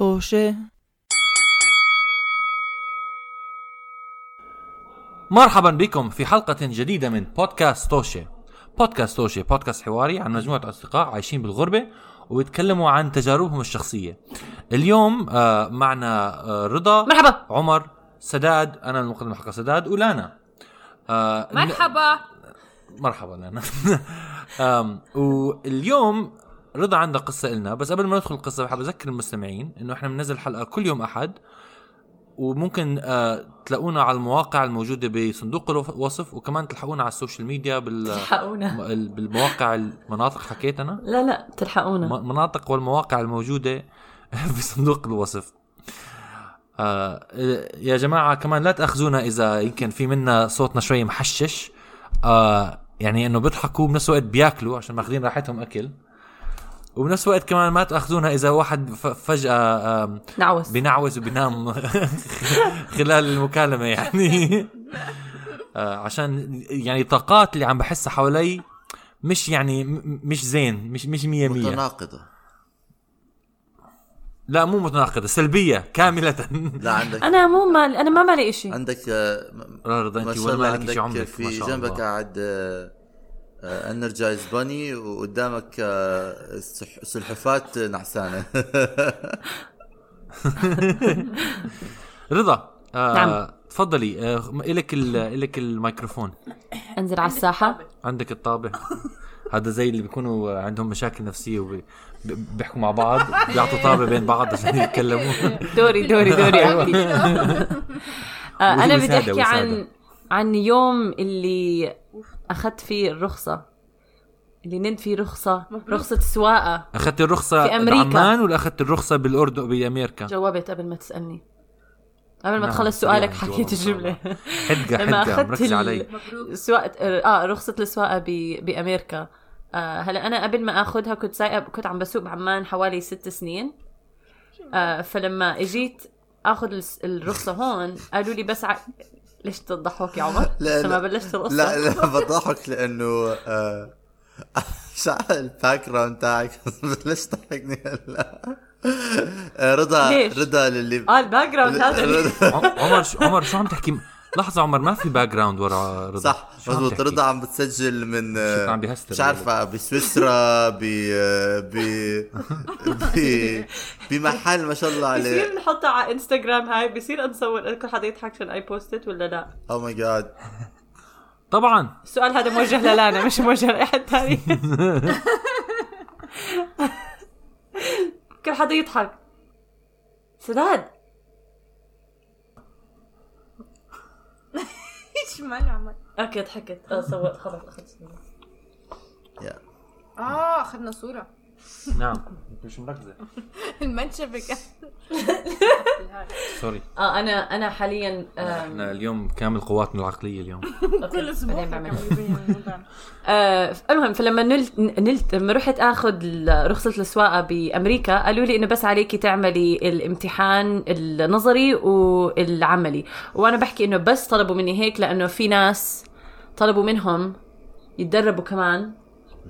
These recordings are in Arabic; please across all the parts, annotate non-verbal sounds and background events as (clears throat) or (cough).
طوشة مرحبا بكم في حلقة جديدة من بودكاست توشي بودكاست توشي بودكاست حواري عن مجموعة أصدقاء عايشين بالغربة ويتكلموا عن تجاربهم الشخصية. اليوم آه معنا آه رضا مرحبا. عمر سداد أنا المقدم الحلقة سداد ولانا. آه مرحبا. مرحبا لانا. (laughs) واليوم رضا عندها قصة إلنا بس قبل ما ندخل القصة بحب أذكر المستمعين إنه إحنا بننزل حلقة كل يوم أحد وممكن آه تلاقونا على المواقع الموجودة بصندوق الوصف وكمان تلحقونا على السوشيال ميديا بال تلحقونا. بالمواقع المناطق حكيت أنا لا لا تلحقونا. مناطق والمواقع الموجودة (laughs) بصندوق الوصف. آه يا جماعة كمان لا تأخذونا إذا يمكن في منا صوتنا شوي محشش. آه يعني إنه بيضحكوا بنفس الوقت بياكلوا عشان ماخذين راحتهم أكل. وبنفس الوقت كمان ما تأخذونا إذا واحد ف- فجأة آم، نعوس بينعوز وبينام (laughs) خلال المكالمة يعني. (laughs) آه عشان يعني الطاقات اللي عم بحسها حوالي مش يعني مش زين مش مش مية مية. متناقضة. لا مو متناقضة سلبية كاملة. (laughs) لا عندك. أنا مو مال أنا ما مالي إشي. عندك آه، رضا ما أنت شاء ولا الله مالك شي عندك عمرك في جنبك قاعد انرجايز باني وقدامك آه، سلحفات نعسانة (laughs) رضا آه نعم. تفضلي. آه إلك ال- إلك الميكروفون. أنزل على الساحة. عندك الطابع. هذا زي اللي بيكونوا عندهم مشاكل نفسية وبيحكوا مع بعض بيعطوا طابع بين بعض عشان يتكلموا. دوري دوري دوري. احكي آه، أنا بدي أحكي عن. عن يوم اللي أخذت فيه الرخصة. اللي نلت فيه رخصة رخصة سواقة. أخذت الرخصة في أمريكا. بعمان ولا أخذت الرخصة بالأردن بامريكا؟ جاوبت قبل ما تسألني. قبل ما نعم، تخلص سؤالك حكيت الجملة. حدقة أخذت مركز علي. سواقة آه رخصة السواقة ب... بأمريكا آه هلا أنا قبل ما آخذها كنت سايقة كنت عم بسوق بعمان حوالي ست سنين. آه فلما إجيت آخذ الس- الرخصة هون قالوا لي بس ع... ليش تضحك يا عمر؟ لا، لسه ما لا. بلشت القصة لا لا بضحك لأنه آه، (laughs) شعر ال background تاعك (laughs) ليش ضحكني هلا آه، رضا ليش؟ رضا للي آه الباك جراوند هذا عمر شو عمر شو عم تحكي لحظة عمر ما في background ورا رضا. صح مضبوط؟ رضا عم بتسجل من شو عم بيهستر؟ مش عارفة بسويسرا ب ب ب بمحل ما شاء الله عليه. بصير نحطها على انستغرام هاي بصير نصور كل حدا يضحك عشان اي post it ولا لا؟ oh my God طبعا. السؤال هذا موجه لل أنا مش موجه لأي حد ثاني. (laughs) كل حدا يضحك. سداد. إيش مالي عمل أوكي ضحكت. آه صورت خلص أخذت صورة. يا. آه أخذنا صورة. نعم. مش مركزة. المنشفة كان سوري آه أنا أنا حاليا إحنا اليوم كامل قواتنا العقلية اليوم. (laughs) كل أسبوع بعدين بعمل. (laughs) آه المهم فلما نلت نلت لما رحت آخذ ال- رخصة السواقه بأمريكا قالوا لي إنه بس عليكي تعملي الامتحان النظري والعملي. وأنا بحكي إنه بس طلبوا مني هيك لأنه في ناس طلبوا منهم يتدربوا كمان.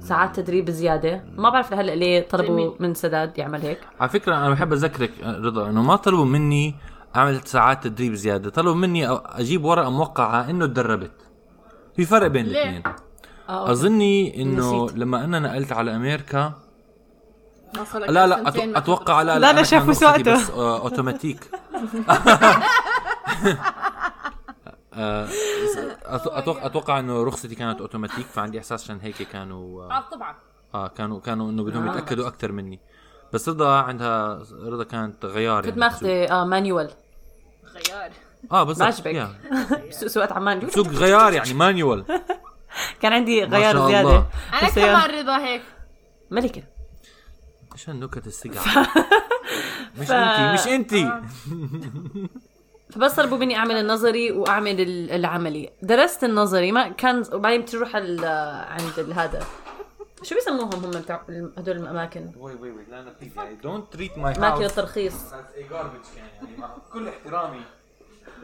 ساعات تدريب زيادة. ما بعرف لهلأ ليه طلبوا من سداد يعمل هيك. على فكرة أنا بحب أذكرك آه، رضا إنه ما طلبوا مني أعمل ساعات تدريب زيادة. طلبوا مني أ- أجيب ورقة موقعة إنه تدربت. في فرق بين؟ الاثنين. آه إنه نسيت. لما أنا نقلت على أمريكا وصلك لا لا أتوقع لا لا، لا، أنا شافوا سواقته. بس آه، (laughs) آه، أت- (laughs) أتوقع أتوقع إنه رخصتي كانت أوتوماتيك فعندي إحساس عشان هيك كانوا آه، آه طبعا. آه كانوا كانوا إنه بدهم آه. يتأكدوا أكثر مني. بس رضا عندها رضا كانت غيار كنت يعني ماخذة آه مانيوال غيار. آه بالضبط ما عجبك؟ يا. سوق سواقة عمان. (laughs) سوق غيار يعني مانيوال (laughs) كان عندي غيار زيادة. أنا بس كمان رضا هيك. ملكة. إيش هالنكت السقعة. مش أنتي مش أنتي. فبس طلبوا مني أعمل النظري وأعمل ال- العملي. درست النظري. ما كان وبعدين تروح ال- عند هذا. شو بيسموهم هم بتاع هدول الأماكن؟ وي وي وي. لا please يعني don't treat my اماكن الترخيص garbage يعني. مع كل احترامي.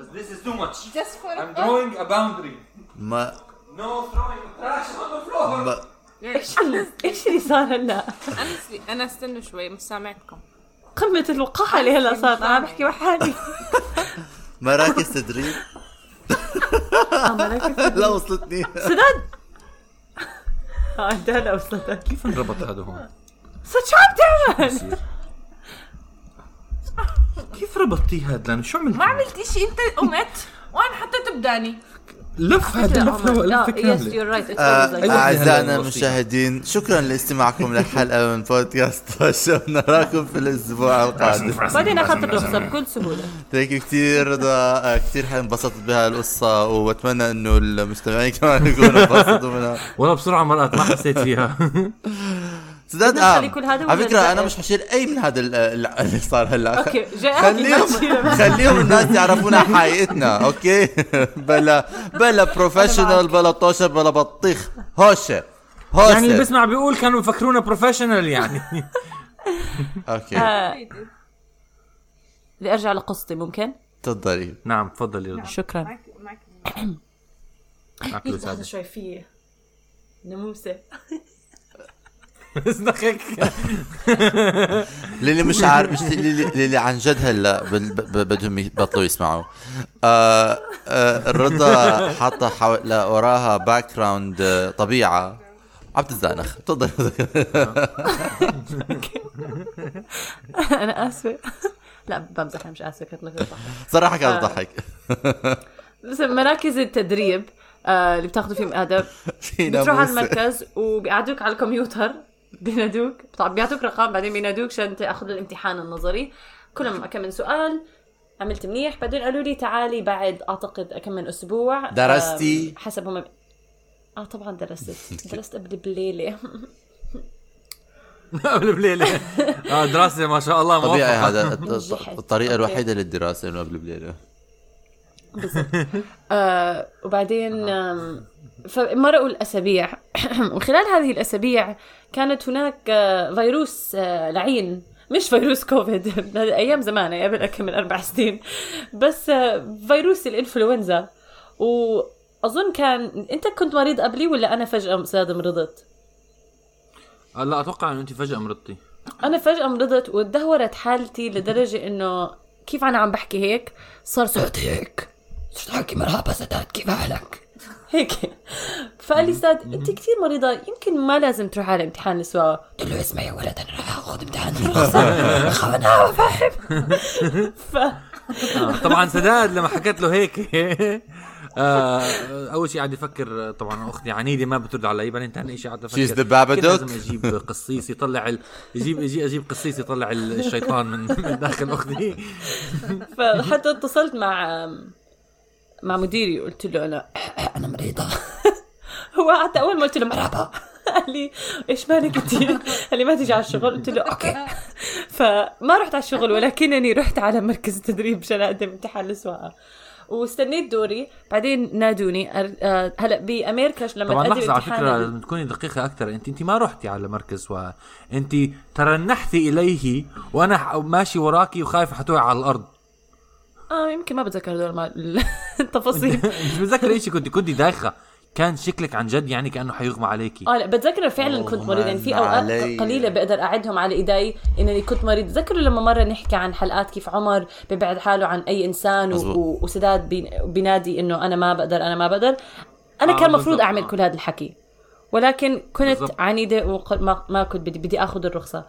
بس this is too much. Just for I'm drawing a boundary. ما no throwing trash on the floor. ما إيش اللي إيش اللي صار هلا؟ أنا استنوا شوي. مش سامعتكم. قمة الوقاحة اللي هلا صارت. أنا عم بحكي مع حالي مراكز تدريب. آه، مراكز لا وصلتني. سداد آه انت هلا وصلتك. كيف انربط هذا هون؟ شو عم تعمل؟ كيف ربطتيه هذا لأنه شو عملت؟ ما عملت اشي أنت قمت وأنا حطيت بداني. لف هذا لف لفه يس كامله. أعزائنا هلا المشاهدين شكرا لاستماعكم للحلقة من بودكاست (laughs) وشو نراكم في الأسبوع القادم. (laughs) بعدين أخذت الرخصه بكل سهولة. thank you كثير رضا آه، كثير انبسطت بها القصة وبتمنى إنه المستمعين كمان يكونوا انبسطوا منها. والله بسرعة مرقت ما حسيت فيها. (laughs) سداد نخلي آم كل هذا على أنا نبدأ؟ مش حشيل أي من هذا ال- ال- اللي صار هلا. okay جاي خليهم خليهم (laughs) خليهم الناس يعرفونا حقيقتنا okay؟ (laughs) بلا بلا professional بلا طوشة بلا بطيخ. هوشة هوشة. يعني اللي بسمع بيقول كانوا يفكرونا professional يعني. (laughs) okay. آه، بدي أرجع لقصتي ممكن؟ تفضلي. نعم تفضل يا شكرا. معك معك. شوي فيه ناموسه اسنخك (laughs) للي مش عارف مش للي, للي عن جد هلا بدهم يبطلوا يسمعوا. آه آه الرضا حاطة حو... لا وراها background طبيعة. عم تتزانخ تفضل. (laughs) أنا آسفة. لا بمزح مش آسفة لك بضحك. صراحة كانت تضحك (laughs) بس مراكز التدريب آه اللي بتاخذوا فيهم ادب في بتروح على. المركز وبيقعدوك على الكمبيوتر. بينادوك. طبعا بيعطوك رقم بعدين بينادوك عشان تاخذ الامتحان النظري. كلهم كم من سؤال. عملت منيح. بعدين قالوا لي تعالي بعد أعتقد كم من أسبوع. درستي؟ آه، حسب هم آه طبعا درست. (laughs) درست قبل بليلة. (laughs) قبل بليلة. آه دراسة ما شاء الله طبيعي. هذا. (laughs) الطريقة. الوحيدة للدراسة إنه قبل بليلة. آه وبعدين آم، فمرقوا الأسابيع. (clears throat) وخلال هذه الأسابيع كانت هناك آه، فيروس آه، لعين. مش فيروس كوفيد. (laughs) أيام زمان قبل كم من أربع سنين. بس آه، فيروس الإنفلونزا. وأظن كان أنت كنت مريض قبلي ولا أنا فجأة أستاذ مرضت؟ لا أتوقع انه أنت فجأة مرضتي. أنا فجأة مرضت وتدهورت حالتي لدرجة إنه كيف أنا عم بحكي هيك؟ صار صوتي هيك. صرت احكي مرحبا سداد كيف حالك (laughs) هيك. فقال لي ساد انت كثير مريضة يمكن ما لازم تروح على امتحان السواقه قلت له اسمع يا ولد أنا راح آخذ امتحان. (laughs) (laughs) الرخصه خاف أنا فاهم ف آه، طبعا سداد لما حكيت له هيك. آه أول شيء قاعد يفكر طبعا أختي عنيدة ما بترد علي بعدين ثاني شيء قاعد أفكر She's the Babadook. كيف لازم أجيب قصيص يطلع ال... يجيب يجي أجيب قصيص يطلع ال- الشيطان من, من داخل أختي. فحتى اتصلت مع مع مديري قلت له أنا (clears throat) أنا مريضة. (laughs) هو حتى أول ما قلت له مرحبا. (laughs) قال لي إيش مالك أنت؟ (laughs) قال لي ما تيجي على الشغل. قلت له أوكي. فما رحت على الشغل ولكنني رحت على مركز التدريب عشان أقدم امتحان السواقه واستنيت دوري. بعدين نادوني. آه، هلا بأمريكا لما طبعا لحظة على فكرة لازم تكوني دقيقة أكثر انت أنت ما رحتي على مركز و أنت ترنحتي إليه وأنا ماشي وراكي وخايف حتوقع على الأرض. آه يمكن ما بتذكر هذول المع- التفاصيل. (laughs) مش متذكر شيء كنت كنت دايخة. كان شكلك عن جد يعني كأنه حيغمى عليكي. آه لا بتذكر فعلا كنت أوه، مريض. يعني في أوقات علي. قليلة بقدر أعدهم على إيدي إنني كنت مريض. تذكروا لما مرة نحكي عن حلقات كيف عمر ببعد حاله عن أي إنسان و- وسداد بين- بينادي إنه أنا ما بقدر أنا ما بقدر. أنا آه، كان المفروض أعمل آه. كل هذا الحكي. ولكن كنت بالضبط. عنيده وما ما كنت بدي بدي آخذ الرخصة.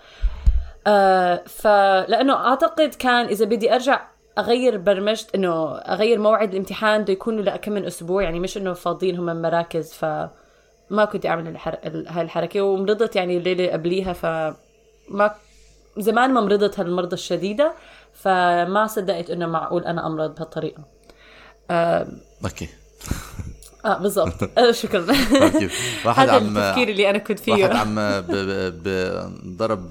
آه فلانه أعتقد كان إذا بدي أرجع أغير برمجت إنه أغير موعد الامتحان بده يكون لأ كم من أسبوع. يعني مش إنه فاضيين هم مراكز فما كنت أعمل الحر... ال- هاي الحركه ومرضت يعني الليلة قبليها فما زمان ما مرضت هالمرضى الشديدة فما صدقت إنه معقول أنا أمرض بهالطريقة. آه, okay. آه بالضبط. (laughs) آه شكرا. okay واحد هذا عم التفكير اللي أنا كنت واحد فيه عم ب- ب- ضرب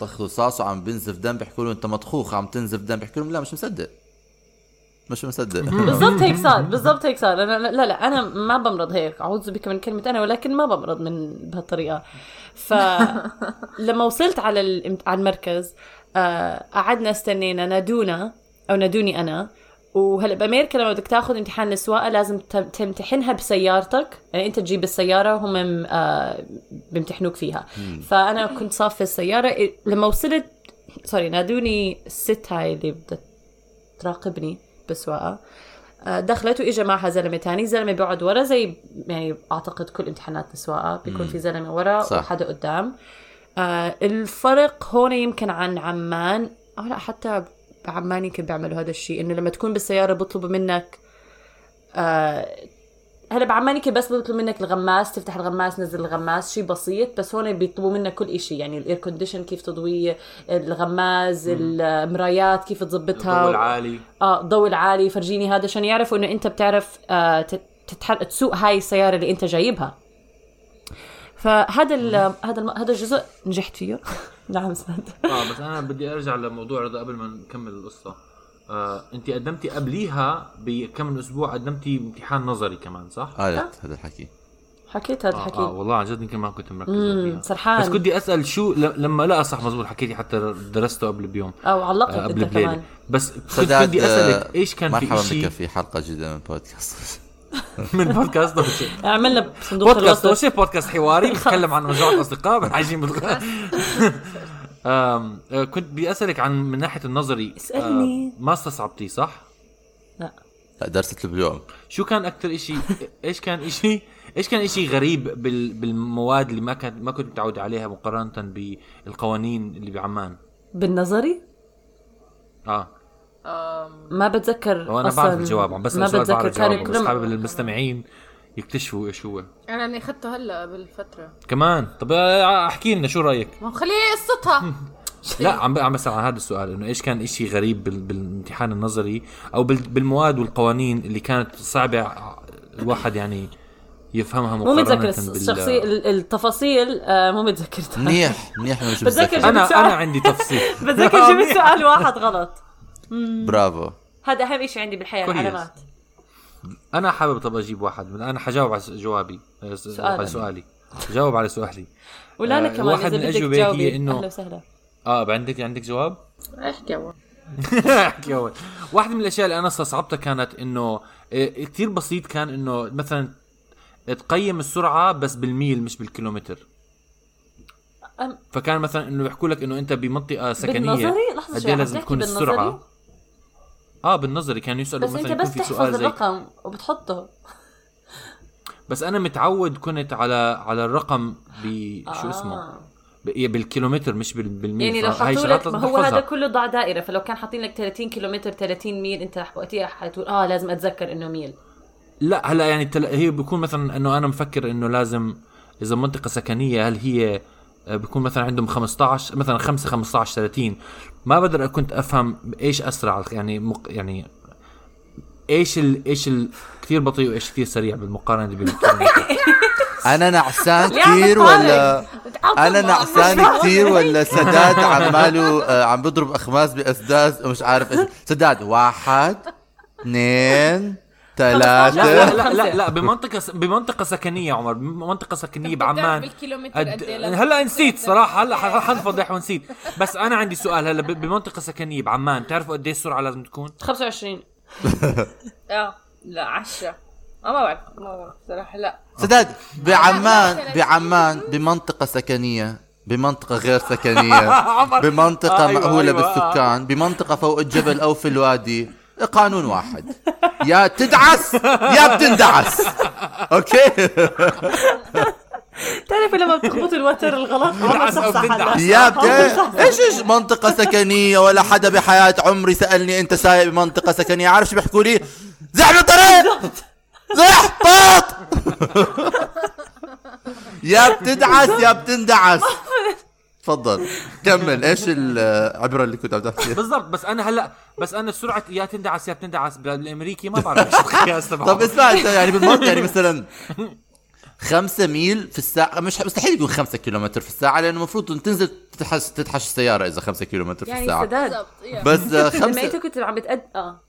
طخ رصاص وعم بينزف دم بيحكوا له انت مطخوخ عم تنزف دم بيحكوا لهم لا مش مصدق. مش مصدق. بالضبط هيك صار بالضبط هيك صار. أنا لا لا أنا ما بمرض هيك اعوذ بك من كلمة أنا ولكن ما بمرض من بهالطريقة. فلما (laughs) وصلت على على المركز آه، قعدنا استنينا نادونا أو نادوني أنا وهلأ بأمريكا لما بدك تاخذ امتحان السواقه لازم تمتحنها بسيارتك. يعني أنت تجيب السيارة وهم آه، بيمتحنوك فيها. فأنا كنت صافي السيارة. لما وصلت سوري نادوني الست هاي اللي بدها تراقبني بالسواقه آه، دخلت وإجا معها زلمة تاني. زلمة بيقعد ورا زي يعني أعتقد كل امتحانات السواقه بيكون في زلمة ورا صح. وحدا قدام. آه الفرق هون يمكن عن عمان أو لا حتى بعمان يمكن بيعملوا هذا الشيء إنه لما تكون بالسيارة بيطلبوا منك آه هلا بعمان يمكن بس بيطلبوا منك الغماز تفتح الغماز نزل الغماز شيء بسيط بس هون بيطلبوا منك كل إشي يعني ال air condition كيف تضويه الغماز المرايات كيف تظبطها الضوء العالي. آه الضوء العالي فرجيني هذا عشان يعرفوا إنه أنت بتعرف آه تتحل... تسوق هاي السيارة اللي أنت جايبها. فهذا ال... هذا الم... هذا الجزء نجحت فيه. (laughs) نعم سند (laughs) آه بس أنا بدي أرجع لموضوع رضا قبل ما نكمل القصة. آه انت قدمتي قبليها بكم من أسبوع قدمتي امتحان نظري كمان صح؟ قالت هذا الحكي. حكيت هذا آه, الحكي. آه والله عن جد يمكن ما كنت مركز فيها. سرحان. بس بدي أسأل شو ل- لما لا صح مزبوط حكيتي حتى درسته قبل بيوم. أو علقت آه قبل بليله كمان بس كنت بدي آه، اسالك إيش كان في مرحبا شيء بك في حلقة جديدة من بودكاست (laughs) (laughs) من بودكاست دوشي عملنا صندوق بودكاست دوشي بودكاست حواري (laughs) بنتكلم عن مجموعه اصدقاء بنعجين بال- آم، آه، كنت بدي أسألك عن من ناحية النظري اسألني. آه، ما استصعبتيه صح؟ لا. لا درست اليوم. شو كان أكثر إشي؟ إيش كان إشي؟ إيش كان إشي غريب بال... بالمواد اللي ما كانت ما كنت متعود عليها مقارنة بالقوانين اللي بعمان؟ بالنظري؟ آه. ما بتذكر وأنا بعرف الجواب عم بس ما بتذكر كان بس حابب المستمعين يكتشفوا إيش هو. أنا إني أخذته هلأ بالفترة. كمان؟ طب آه، احكي لنا شو رأيك؟ ما هو خليها قصتها. (laughs) لا عم عم بسأل عن هذا السؤال إنه إيش كان إشي غريب بال... بالامتحان النظري أو بال... بالمواد والقوانين اللي كانت صعبة الواحد يعني يفهمها مو مقارنة متذكر بال... الشخصية ال- التفاصيل آه مو متذكرتها منيح منيح شو بتذكر أنا. أنا عندي تفصيل. (laughs) بتذكر جبت (laughs) سؤال واحد غلط. برافو. هذا أهم شيء عندي بالحياة كويس. العلامات أنا حابب طب أجيب واحد. أنا حجاوب على جوابي. آه، س- سؤالك. على سؤالي. جاوب على سؤالي. ولا أنا آه، كمان واحد من أجوبة هي إنه- أهلا وسهلا. آه عندك عندك جواب؟ أحكي أول. (laughs) أحكي أول. واحدة من الأشياء اللي أنا استصعبتها كانت إنه آه، كتير بسيط كان إنه مثلا تقيم السرعة بس بالميل مش بالكيلومتر. فكان مثلا إنه يحكوا لك إنه أنت بمنطقة سكنية. بالنظري؟ شوي إيه عم لازم تكون بالنظري؟ السرعة؟ آه بالنظري كانوا يسألوا بس مثلا أنت بس في تحفظ سؤال زي الرقم وبتحطه (laughs) بس أنا متعود كنت على على الرقم بشو اسمه آه. ب- بالكيلومتر مش بال- بالميل يعني لو حطوا لك ما هو هذا. كله ضع دائرة فلو كان حاطين لك 30 كيلومتر 30 ميل أنت وقتها حتقول آه لازم أتذكر إنه ميل لا هلا يعني. هي بيكون مثلا إنه أنا مفكر إنه لازم إذا منطقة سكنية هل هي بيكون مثلا عندهم 15 مثلا 5 15 30 ما بقدر كنت أفهم إيش أسرع يعني مق... يعني إيش ال... إيش ال... كثير بطيء وإيش كثير سريع بالمقارنة بالكيلومتر (laughs) أنا نعسان كثير؟ ولا أنا نعسان كثير ولا سداد عماله آه، عم بضرب أخماس بأسداس ومش عارف إيش. سداد واحد اثنين ثلاثة. لا لا. لا, لا بمنطقة س... بمنطقة سكنية عمر بمنطقه سكنية بتعرف بعمان أد... قد إيه هلا نسيت صراحة هلا حنفضح ونسيت. بس أنا عندي سؤال هلا ب- بمنطقة سكنية بعمان تعرفوا قد إيه السرعة لازم تكون؟ 25 (laughs) آه لا عشرة. آه، ما بعرف ما بعرف صراحة لا. سداد بعمان بعمان بمنطقة سكنية بمنطقة غير سكنية (laughs) بمنطقة مأهولة أيوة. بالسكان بمنطقة فوق الجبل أو في الوادي قانون واحد. (laughs) يا تدعس يا بتندعس. أوكي؟ بتعرف لما بتخبط الوتر الغلط؟ عمر صح. يا بت... إيش إيش؟ منطقة سكنية ولا حدا بحياة عمري سألني أنت سايق بمنطقة سكنية. عارف شو بيحكوا لي؟ زحمة طريق زح طاط! يا بتدعس يا بتندعس. (laughs) تفضل. كمل. إيش العبرة اللي كنت عم تحكيها بالضبط. بس أنا هلأ بس أنا سرعه يا تندعس يا بتندعس. بالأمريكي ما بعرف إيش القياس تبعه طب اسمع أنت يعني بالمنطقة يعني (laughs) مثلا خمسة ميل في الساعة مش مستحيل يكون خمسة كيلومتر في الساعة لأنه المفروض تنزل تتحش تتحش السيارة إذا خمسة كيلومتر في يعني الساعة. سداد. بس آه، (laughs) لما أنت خمسة كنت عم بتقد آه.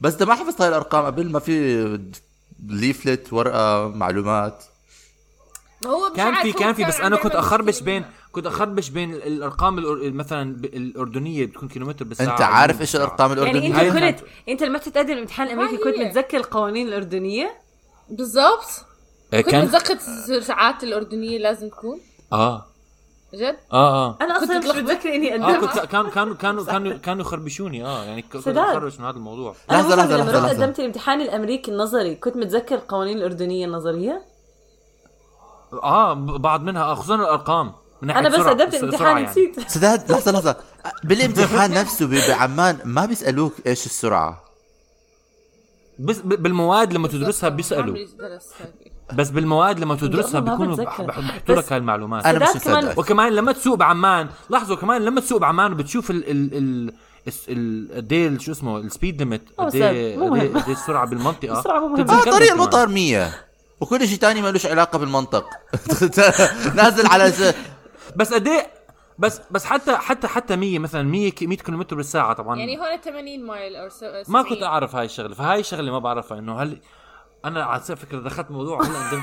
بس ده ما حفظت هاي الأرقام قبل ما في ليفلت ورقة معلومات. ما هو مش كان في كان في بس أنا كنت أخربش كذا. بين كنت أخربش بين الأرقام مثلا الأردنية بتكون كيلومتر بالساعة أنت عارف إيش الأرقام يعني الأردنية؟ أنت هاي كنت أنت لما تتقدم الامتحان الأمريكي كنت. متذكر القوانين الأردنية؟ بالضبط آه، كنت متذكر الساعات الأردنية لازم تكون. آه. جد؟ آه آه. أنا أصلا مش تلخبط؟ متذكره إني آه قدمت كنت (laughs) كانوا كانوا كانوا كانوا كانوا يخربشوني. آه يعني كنت. اتخرج من هذا الموضوع. أنا لحظة، لحظة لحظة، لما. قدمت الامتحان الأمريكي النظري كنت متذكر القوانين الأردنية النظرية. آه بعض منها آه، خصوصا الأرقام من أنا بس سرعة الامتحان يعني. نسيت. سداد لحظة لحظة. بالامتحان (laughs) نفسه ب- بعمان ما بيسألوك إيش السرعة. بس بالمواد لما تدرسها بيسألوا. بس بالمواد لما تدرسها بيكونوا بحطوا لك بس- هاي المعلومات. أنا مش مصدق. وكمان لما تسوق بعمان لاحظوا كمان لما تسوق بعمان وبتشوف ال ال ال قد إيه شو اسمه ال speed limit آه، قد إيه السرعة بالمنطقة. السرعة مو مهمة. آه طريق. المطار 100 وكل شيء تاني ما لوش علاقة بالمنطق. (laughs) نازل على س... بس قد إيه بس بس حتى حتى حتى 100 مثلا 100 ك- 100 كيلومتر بالساعة طبعا. يعني هون 80 مايل أو ما 70. كنت أعرف هاي الشغلة فهاي الشغلة ما بعرفها إنه هل أنا على فكرة دخلت موضوع هلا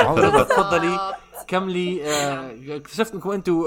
(laughs) عمر تفضلي كملي آه، اكتشفت إنكم أنتم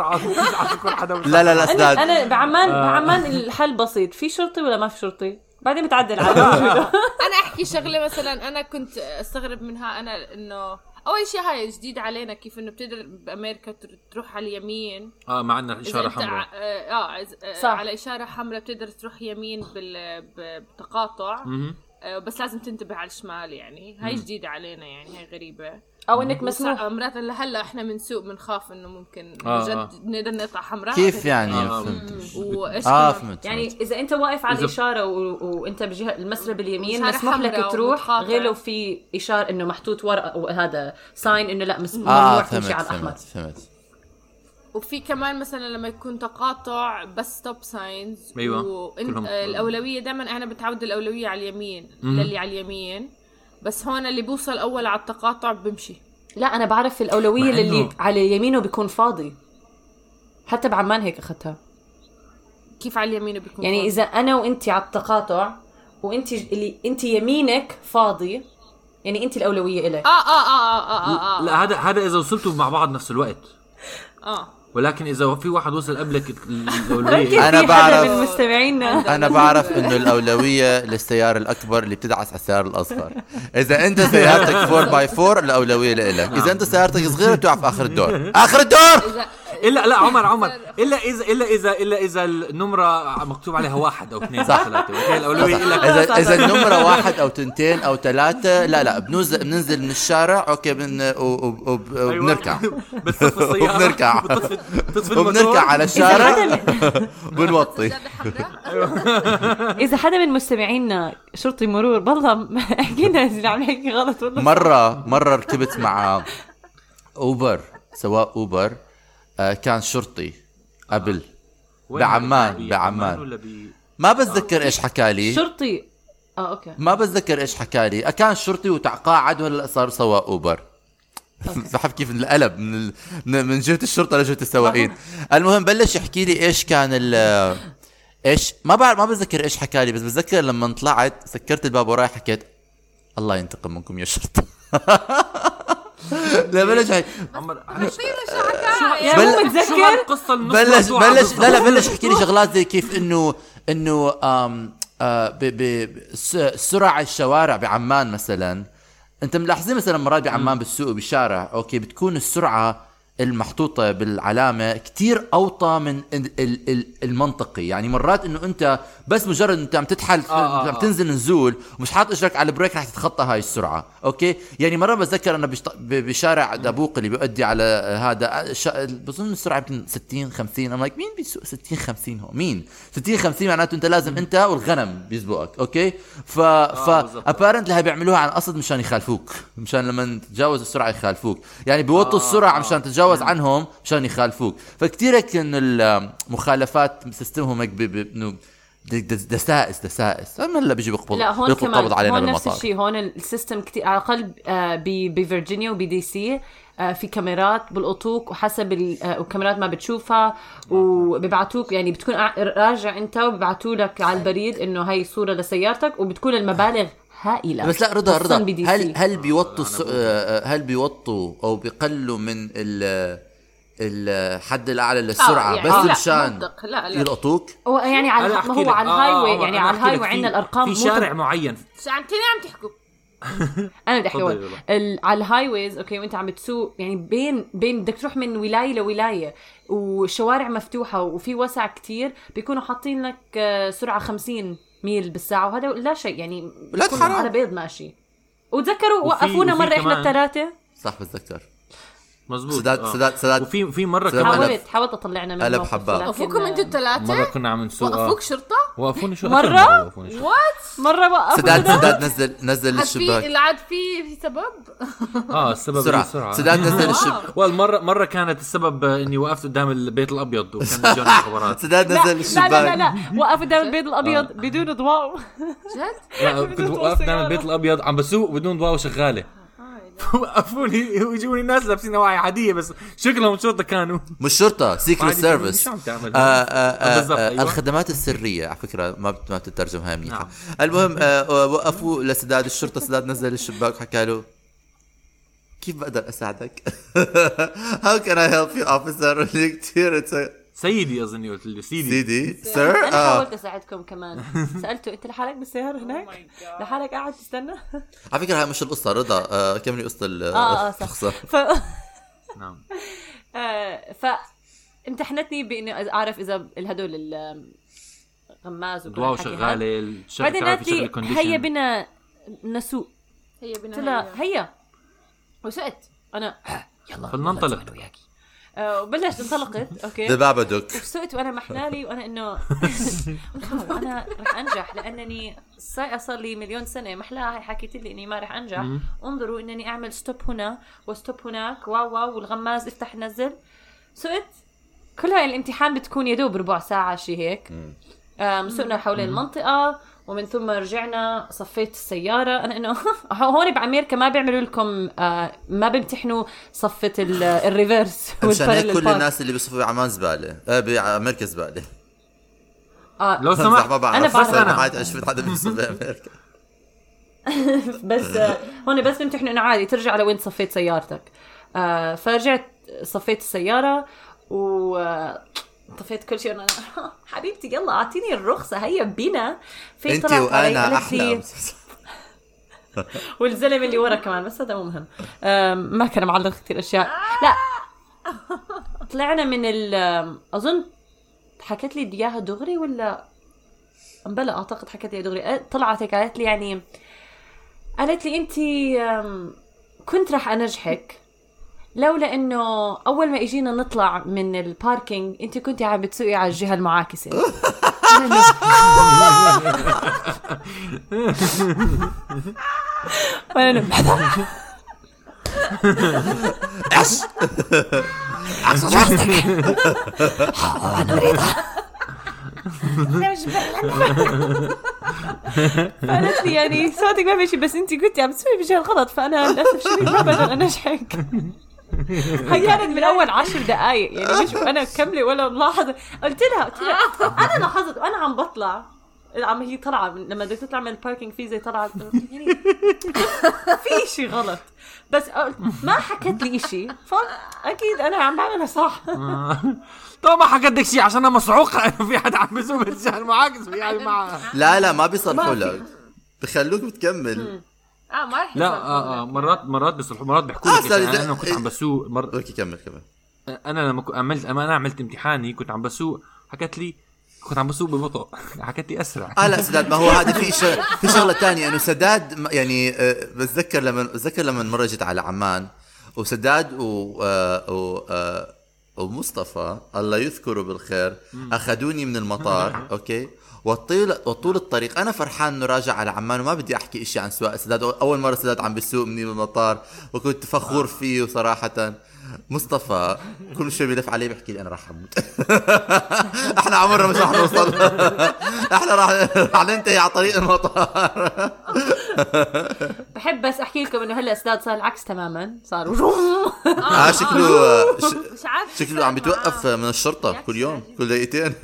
عارف كل حدا لا لا لا سداد أنا بعمان آه. بعمان الحل بسيط. في شرطي ولا ما في شرطي؟ بعدين بتعدل على (laughs) أنا أحكي شغلة مثلا أنا كنت أستغرب منها أنا إنه أول شيء هاي جديد علينا كيف إنه بتقدر بأمريكا تر- تروح على اليمين. آه مع عندنا إشارة حمراء. آه آه، صح. على إشارة حمراء بتقدر تروح يمين بال- ب- بتقاطع. مهم. آه، بس لازم تنتبه على الشمال يعني. هاي جديدة علينا يعني هاي غريبة. أو إنك مسموح مسموح مرات لهلا إحنا بنسوق بنخاف إنه ممكن آه، جد آه. نقدر نقطع حمراء كيف يعني آه. فهمت وإيش آه كمان؟ فهمت يعني. إذا أنت واقف على الإشارة و... وأنت بجهة المسرب اليمين مسموح لك تروح. غير لو في إشارة إنه محطوط ورقه وهذا sign إنه لأ مس... ممنوع فهمت تمشي على الأحمر فهمت فهمت وفي كمان مثلا لما يكون تقاطع بس stop signs أيوة. كلهم- الأولوية دائما أنا بتعود الأولوية على اليمين. للي على اليمين بس هون اللي بوصل أول على التقاطع بمشي. لا أنا بعرف الأولوية للي إنه- على يمينه بيكون فاضي. حتى بعمان هيك أخذتها. كيف على اليمين بيكون يعني فاضي؟ إذا أنا وانت على التقاطع وانت اللي انت يمينك فاضي يعني انت الأولوية إلك. آه آه آه آه آه آه. لا هذا هذا إذا وصلتوا مع بعض نفس الوقت. آه. ولكن إذا في واحد وصل قبلك الأولوية. حدا بعرف- من مستمعينا. أنا بعرف إنه الأولوية للسيارة الأكبر اللي بتدعس على السيارة الأصغر. إذا أنت سيارتك 4 باي 4 الأولوية لك إذا أنت سيارتك صغيرة بتقع في آخر الدور. (laughs) آخر الدور! الا لا عمر (laughs) عمر. إلا اذا إلا اذا إلا إذا النمرة مكتوب عليها واحد أو اثنين أو ثلاثة وهي الأولوية لك اذا إذا النمرة واحد أو تنتين أو ثلاثة لا لا بننزل بننزل من الشارع أوكي بن أيوة. وبنركع. (laughs) وبنركع. وبنركع. على الشارع. (laughs) بنوطي. حمراء إذا حدا من مستمعينا شرطي مرور بالله احكي لنا اذا عم نحكي غلط ولا مره مرة ركبت مع Uber سواق Uber كان شرطي قبل. وين؟ بعمان- بعمان. ولا ب ما بتذكر إيش حكى لي. شرطي. آه أوكي. ما بتذكر إيش حكى لي. كان شرطي وتقاعد ولا صار سواق Uber. (laughs) بحب كيف من ال... من من جهة الشرطة لجهة السواقين. المهم بلش يحكي لي إيش كان ال إيش ما بعرف ما بتذكر إيش حكى لي بس بتذكر لما طلعت سكرت الباب وراي حكيت الله ينتقم منكم يا شرطة. (laughs) لا بلش يحكي- عمر يا مو متذكر النص بلش بلش؟ لا لا بلش يحكي لي شغلات زي كيف انه إنه آه ب ب س- سرع الشوارع بعمان مثلا. أنت ملاحظين مثلا مرات بعمان بالسوق بالشارع أوكي بتكون السرعة المحطوطة بالعلامة كتير أوطى من ال- ال- ال- المنطقي. يعني مرات إنه أنت بس مجرد إنت عم تتحل آه، آه، عم آه. تنزل نزول ومش حاط إجرك على ال brake رح تتخطى هاي السرعة. أوكي؟ يعني مرة بتذكر أنا بشارع دابوق اللي بيؤدي على هذا. بظن السرعة يمكن 60 50 أنا like مين بيسوق 60 50 هو مين؟ 60 50 معناته أنت لازم أنت والغنم بيسبقك. أوكي؟ ف ف بالضبط. apparently هي بيعملوها عن قصد مشان يخالفوك. مشان لما تتجاوز السرعة يخالفوك. يعني بيوطوا السرعة مشان تتجاوز عنهم مشان يخالفوك. فكتير هيك انه المخالفات system هم هيك انه دسائس دسائس. أما هلا بيجي بيقبض لا هون بيلقوا كمان علينا هون نفس الشيء. هون السيستم كتير على الأقل آه، بفرجينيا وبدي سي آه، في كاميرات بالقطوق وحسب آه، وكاميرات ما بتشوفها وبيبعتوك يعني بتكون راجع أنت وبيبعتوا لك على البريد إنه هاي صورة لسيارتك وبتكون المبالغ هائلة بس لا رضا خصوصاً رضا هل سي. هل بيوطوا الس... آه، هل بيوطوا أو بيقلوا من ال الحد الأعلى للسرعة يعني بس مشان منطق. لا، لا. يلقطوك هو يعني على أحكي هو. على آه، الهاي آه، واي يعني على الهاي لك. وعندنا في- الأرقام في شارع معين شو عم تحكوا أنا بدي أحكي. ال- على الهاي ويز أوكي وأنت عم بتسوق يعني بين بين بدك تروح من ولاية لولاية والشوارع مفتوحة وفي وسع كتير بيكونوا حاطين لك آه، سرعة 50 ميل بالساعة وهذا لا شيء يعني لا حرام. على بيض ماشي. وتذكروا وقفونا مرة إحنا الثلاثه صح بتذكر. مزبوط سداد آه. سداد سداد وفي في مرة كمان قلب. حاولت حاولت اطلعنا من قلب الموقف، حبات. وقفوكم أنتوا مرة الثلاثة كنا عم نسوق آه. وقفوك شرطة؟ وقفوني شو (laughs) وقفوني شو. وات مرة وقفوا. سداد. سداد نزل نزل عاد في الشباك. العاد في في سبب؟ آه السبب بسرعة. بسرعة. سداد نزل الشباك والمرة مرة كانت السبب آه، إني وقفت قدام البيت الأبيض وكان جوني خبرات. سداد نزل لا لا لا, الشباك. لا. وقف قدام البيض الأبيض بدون ضوء جد (laughs) كنت وقفت قدام. البيت الأبيض عم بسوق بدون ضوء شغاله وقفوني ويجوني ناس لابسين أواعي عادية بس شكلهم شرطة كانوا مش شرطة secret عادي، service؟ آه، آه، آه، أيوة. الخدمات السرية على فكرة ما ما بتترجم هاي منيحة نعم. المهم آه، وقفوا لسداد الشرطة سداد نزل الشباك وحكى له كيف بقدر أساعدك؟ (laughs) How can I help you officer؟ (laughs) كثير سيدي اظني قلت له سيدي. سيدي. sir أنا آه. حاولت أساعدكم كمان. (laughs) سالته أنت لحالك بالسيارة هناك؟ لحالك قاعد تستنى؟ على فكرة هاي مش القصة رضا. آه، كملي قصة ال- آه آه صح. الشخصة؟ ف (laughs) نعم. آه، ف امتحنتني بإني أعرف إذا هدول الغماز وكل هذا. شغاله الشغل بعدين لي هيا بنا نسوق. هي بنا قلت لها هي. هيا. وسقت. أنا يلا خلنا وبلشت انطلقت أوكي؟ دبابة دوك. وسقت وأنا محلالي وأنا إنه (laughs) أنا رح أنجح لأنني سايقه صار لي مليون سنة محلاها هي حكيت لي إني ما رح أنجح. انظروا إنني أعمل stop هنا و stop هناك واو واو والغماز افتح نزل. سقت كل هاي الامتحان بتكون يدوب ربع ساعة شي هيك. سقنا حوالين المنطقة. ومن ثم رجعنا صفيت السيارة. أنا إنه (laughs) هون بأمريكا ما بيعملوا لكم آه ما بيمتحنوا صفة ال- (laughs) ال reverse مشان هيك كل. الناس اللي بيصفوا بعمان زبالة آه، بأمريكا زبالة. آه لو (laughs) سمحت ما بعرف. أنا بس بعرف. أنا شفت حدا بيصف بأمريكا. بس آه، هون بس بيمتحنوا إنه عادي ترجع لوين صفيت سيارتك. آه فرجعت صفيت السيارة و آه، طفيت كل شيء أنا (laughs) حبيبتي يلا أعطيني الرخصة. هيا بينا. في انت وأنا أحلى (laughs) (laughs) والزلمة اللي ورا كمان بس هذا مو مهم. ما كان معلق كثير أشياء. لا. طلعنا من ال أظن حكت لي إياها دغري ولا؟ بلا أعتقد حكت لي دغري. طلعت هيك قالت لي يعني قالت لي انت كنت راح أنجحك. لولا إنه أول ما اجينا نطلع من الباركينج أنت كنت عم بتسوقي على الجهة المعاكسة وأنا إنه- إيش؟ قالت لي يعني صوتك ما ماشي بس أنت كنتي عم تسوي بالجهه الغلط فأنا للأسف الشديد ما بقدر أنجحك (laughs) هي كانت من أول عشر دقائق يعني مش وأنا كمله ولا ملاحظة. قلت لها قلت لها أنا لاحظت وأنا عم بطلع. عم هي طالعه من- لما بدك تطلع من ال parking في زي طلعت. يعني في شيء غلط. بس ما حكت لي شيء فاكيد أنا عم بعملها صح. طبعا ما حكيت لك شيء عشان أنا مسعوقه انه (laughs) في حدا عم بيسوق بالجهه المعاكس (laughs) يعني مع لا لا ما في. لك. بخلوك بتكمل. آه ما رح لا آه آه مرات مرات بيصلحوا مرات بيحكوا آه، لك sorry، يعني أنا كنت عم بسوق مر... أوكي كمل كمل. أنا لما عملت اما أنا عملت امتحاني كنت عم بسوق حكت لي كنت عم بسوق ببطء. (laughs) حكت لي أسرع. آه لا سداد ما هو هذا في شغله (laughs) في شغلة ثانية إنه سداد يعني آه، بتذكر لما بتذكر لما مره جيت على عمان وسداد و, آه، و آه، ومصطفى الله يذكره بالخير أخذوني من المطار (laughs) أوكي؟ وطول وطول الطريق. أنا فرحان إنه راجع على عمان وما بدي أحكي إشي عن سواق سداد أول مرة سداد عم بيسوق مني من المطار وكنت فخور فيه صراحة. مصطفى كل شوي بيلف علي بيحكي لي أنا راح أموت. (laughs) إحنا عمرنا مش راح نوصل. (laughs) إحنا راح راح ننتهي على طريق المطار. بحب بس أحكي لكم إنه هلأ اسداد صار العكس تماما. صار (laughs) آه شكله ش- مش عارف شكله عم بيتوقف من الشرطة كل يوم كل دقيقتين.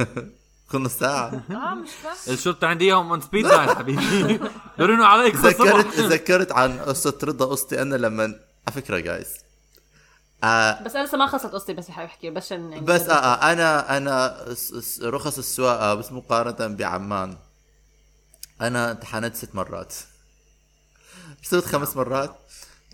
كل نص ساعه آه مش فاهم. الشرطة عندي إياهم on speed dial حبيبي. (laughs) بيرنوا عليك تذكرت. تذكرت عن قصة رضا قصتي أنا لما على فكرة جايز آه بس أنا لسه ما خلصت قصتي بس حابب أحكي بس يعني بس آه آه أنا أنا رخص السواقة بس مقارنة بعمان. أنا امتحنت ست مرات. صرت خمس مرات.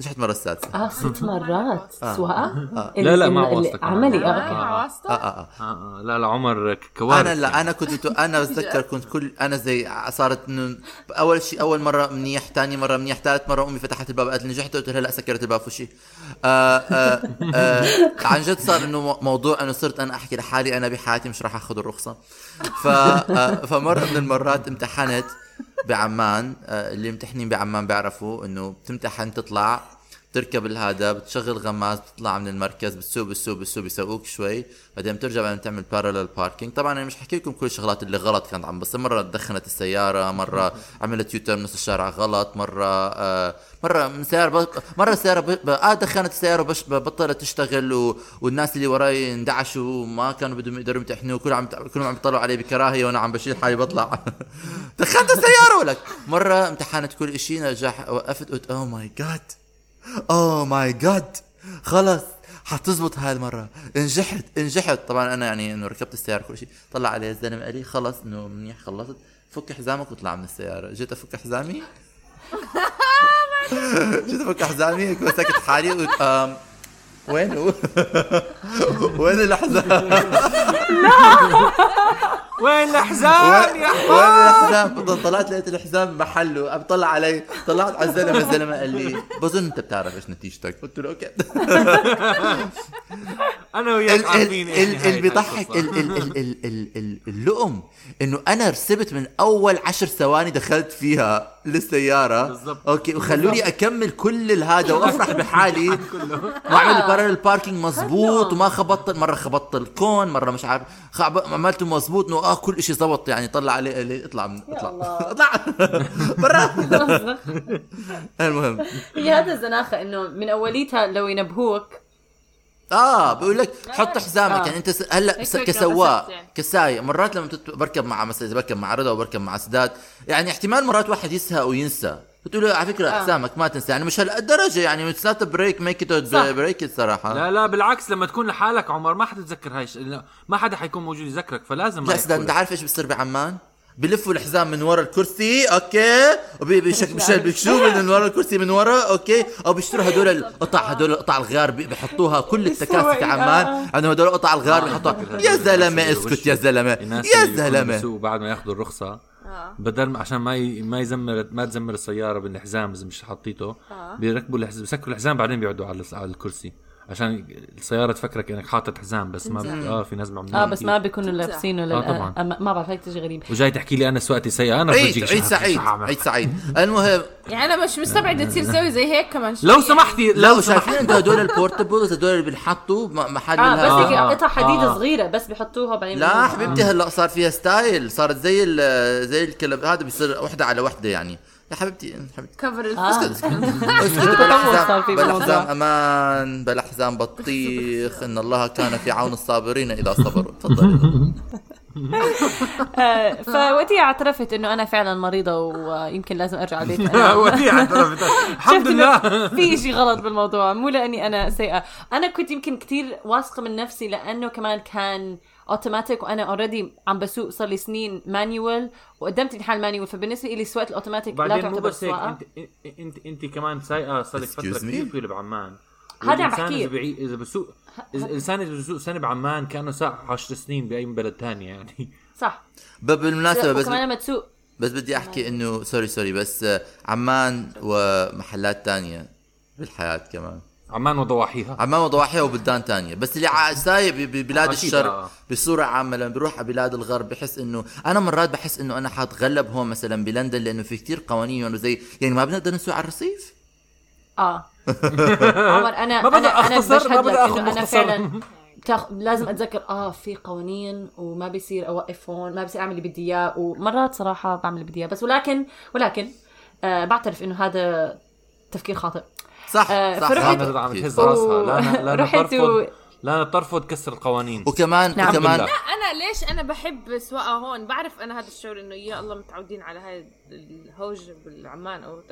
نجحت مرة السادسة. آه ست (laughs) مرات. سواقه لا، لا، ال- ما ال- واسطة كمان. عملي آه آه. أوكي. آه واسطة. آه آه. آه. آه لا لا عمر كوارث. أنا لا أنا كنت أنا بتذكر كنت كل أنا زي صارت إنه أول شيء أول مرة منيح ثاني مرة منيح ثالث مرة أمي فتحت الباب قالت لي نجحت قلت لها لا سكرت الباب وشي آه آه آه. (laughs) عن جد صار إنه مو- موضوع إنه صرت أنا أحكي لحالي أنا بحياتي مش راح آخذ الرخصة. ف آه فمرة من المرات امتحنت بعمان آه اللي امتحنين بعمان بيعرفوا إنه بتمتحن تطلع تركب الهذا بتشغل غماز بتطلع من المركز بتسوق بتسوق بتسوق بيسوقوك شوي. بعدين بترجع بعدين تعمل بارلل باركينج طبعا أنا مش حكي لكم كل الشغلات اللي غلط كانت عم بس مرة دخنت السيارة مرة عملت U-turn نص الشارع غلط مرة آه مرة من سيارة ب... مرة السياره ب... آه دخنت السيارة وبش بطلت تشتغل و... والناس اللي وراي اندعشوا وما كانوا بدهم يقدروا يمتحنوا كلهم عم كلهم عم يطلعوا علي بكراهية وأنا عم بشيل حالي بطلع. (laughs) دخنت السيارة ولك. مرة امتحنت كل شيء نجح وقفت قلت oh my God oh my God خلص حتزبط هاي المرة. نجحت نجحت طبعا أنا يعني إنه ركبت السيارة كل شيء. طلع علي الزلمة قال لي خلص إنه منيح خلصت. فك حزامك واطلع من السيارة. جيت أفك حزامي؟ (laughs) جيت أفك حزامي مسكت حالي وقلت (laughs) وين؟ وين الحزام؟ (laughs) وين الأحزان وين يا وين الحزام؟ طلعت لقيت الحزام محله عم طلع علي طلعت على الزلمة الزلمة قال لي بظن انت بتعرف إيش نتيجتك؟ قلت له أوكي. (laughs) أنا وياك ال- عارفين اللي بيضحك هالقصة. ال- ال- ال- ال- ال- ال- اللؤم إنه أنا رسبت من أول عشر ثواني دخلت فيها للسيارة. بالضبط. okay وخلوني أكمل كل الهذا وأفرح بحالي. واعمل parallel parking مزبوط وما خبطت مرة خبطت ال cone مرة مش عارف عملته مزبوط إنه آه كل شيء زبط يعني طلع عليه اطلع من اطلع. (laughs) اطلع. برا (laughs) المهم. هي هذا الزناخة إنه من أوليتها لو ينبهوك. آه بقول لك حط حزامك آه. يعني أنت س... هلأ س... كسواق يعني. كسايق. مرات لما تت... بركب مع مثلا إذا بركب مع رضا وبركب مع سداد يعني احتمال مرات واحد يسهق وينسى بتقول له على فكرة آه. حزامك ما تنسى يعني مش هالدرجة يعني مش not break make it. break الصراحة. لا لا بالعكس لما تكون لحالك عمر ما حتتذكر هاي الش- ما حدا حيكون موجود يذكرك فلازم لا سداد أنت عارف إيش بصير بعمان؟ بلفوا الحزام من ورا الكرسي okay؟ وبيشك (laughs) بشك بيشكوا من ورا الكرسي من ورا أوكي؟ أو بيشتروا هدول القطع هدول القطع الغار بي- بيحطوها كل (laughs) التكاسي في عمان. عندهم هدول القطع الغار بيحطوها. لك يا زلمة اسكت يا زلمة. يا زلمة. بعد ما ياخذوا الرخصة. آه. بدل ما عشان ما ي... ما يزمر ما تزمر السيارة بالحزام إذا مش حطيته آه. بيركبوا الحزام بيسكروا الحزام بعدين بيقعدوا على على الكرسي عشان السيارة تفكرك إنك حاطط حزام بس ما ب... آه في ناس بعملوا آه بس ما بيكونوا لابسينه لل... آه، طبعاً. آه ما ما بعرف هيك تجي غريب وجاي تحكي لي أنا سواقتي سيئه أنا عيد عيد سعيد؟ عيد سعيد المهم يعني أنا مش مستبعد تصير (laughs) تسوي زي هيك كمان شوي لو سمحتي لو شايفين سمحتي أنتوا هدول ال portables هدول اللي بنحطوا محل آه بس هيك آه. قطع حديد آه. صغيرة بس بيحطوها بعدين لا. حبيبتي هلأ صار فيها style صارت زي ال- زي الكلب هذا بيصير وحدة على وحدة يعني يا حبيبتي حبيبتي. cover آه. أسكت بلا حزام بلا. حزام أمان بلا حزام بطيخ. إن الله كان في عون الصابرين إذا صبروا. تفضلي. (laughs) آه، فوقتها اعترفت إنه أنا فعلا مريضة ويمكن لازم أرجع البيت. (laughs) وديع اعترفت. (laughs) الحمد لله. في شيء غلط بالموضوع مو لأني أنا سيئة. أنا كنت يمكن كتير واثقة من نفسي لأنه كمان كان اوتوماتيك وأنا already عم بسوق صار لي سنين manual وقدمت امتحان manual فبالنسبة لي سواقه الاوتوماتيك لا بعدين مو تعتبر بس هيك انت انت أنت كمان سايقة صار لك فترة? كثير طويلة بعمان. هذا عم بحكيه. إذا بعي... إذا بسوق إذا الإنسان إذا بسوق سنة بعمان كأنه ساق 10 سنين بأي بلد ثانية يعني. صح. ب- بالمناسبة بس وكمان لما تسوق بس بدي أحكي انه sorry sorry بس آه، عمان ومحلات تانية بالحياة كمان. عمان وضواحيها. عمان وضواحيها وبلدان تانية. بس اللي سايق ببلاد الشرق آه. بصورة عامة لما بروح على بلاد الغرب بحس إنه أنا مرات بحس إنه أنا حأتغلب هون مثلا بلندن لأنه في كتير قوانين انه زي يعني ما بنقدر نسوق على الرصيف؟ آه. (laughs) عمر أنا ما بدي أختصر، ما بدي إنه أنا. فعلا تاخ... لازم أتذكر آه في قوانين وما بيصير أوقف هون ما بيصير أعمل اللي بدي إياه ومرات صراحة بعمل اللي بدي إياه. بس ولكن ولكن آه بعترف إنه هذا تفكير خاطئ. صح آه، صح فرحت- صح. لا عم تهز راسها لا لا لا رحت و... لا ترفض كسر القوانين وكمان نعم. وكمان بالله. أنا ليش أنا بحب سواقة هون بعرف أنا هذا الشعور إنه يا الله متعودين على هاي الهوج بالعمان أو.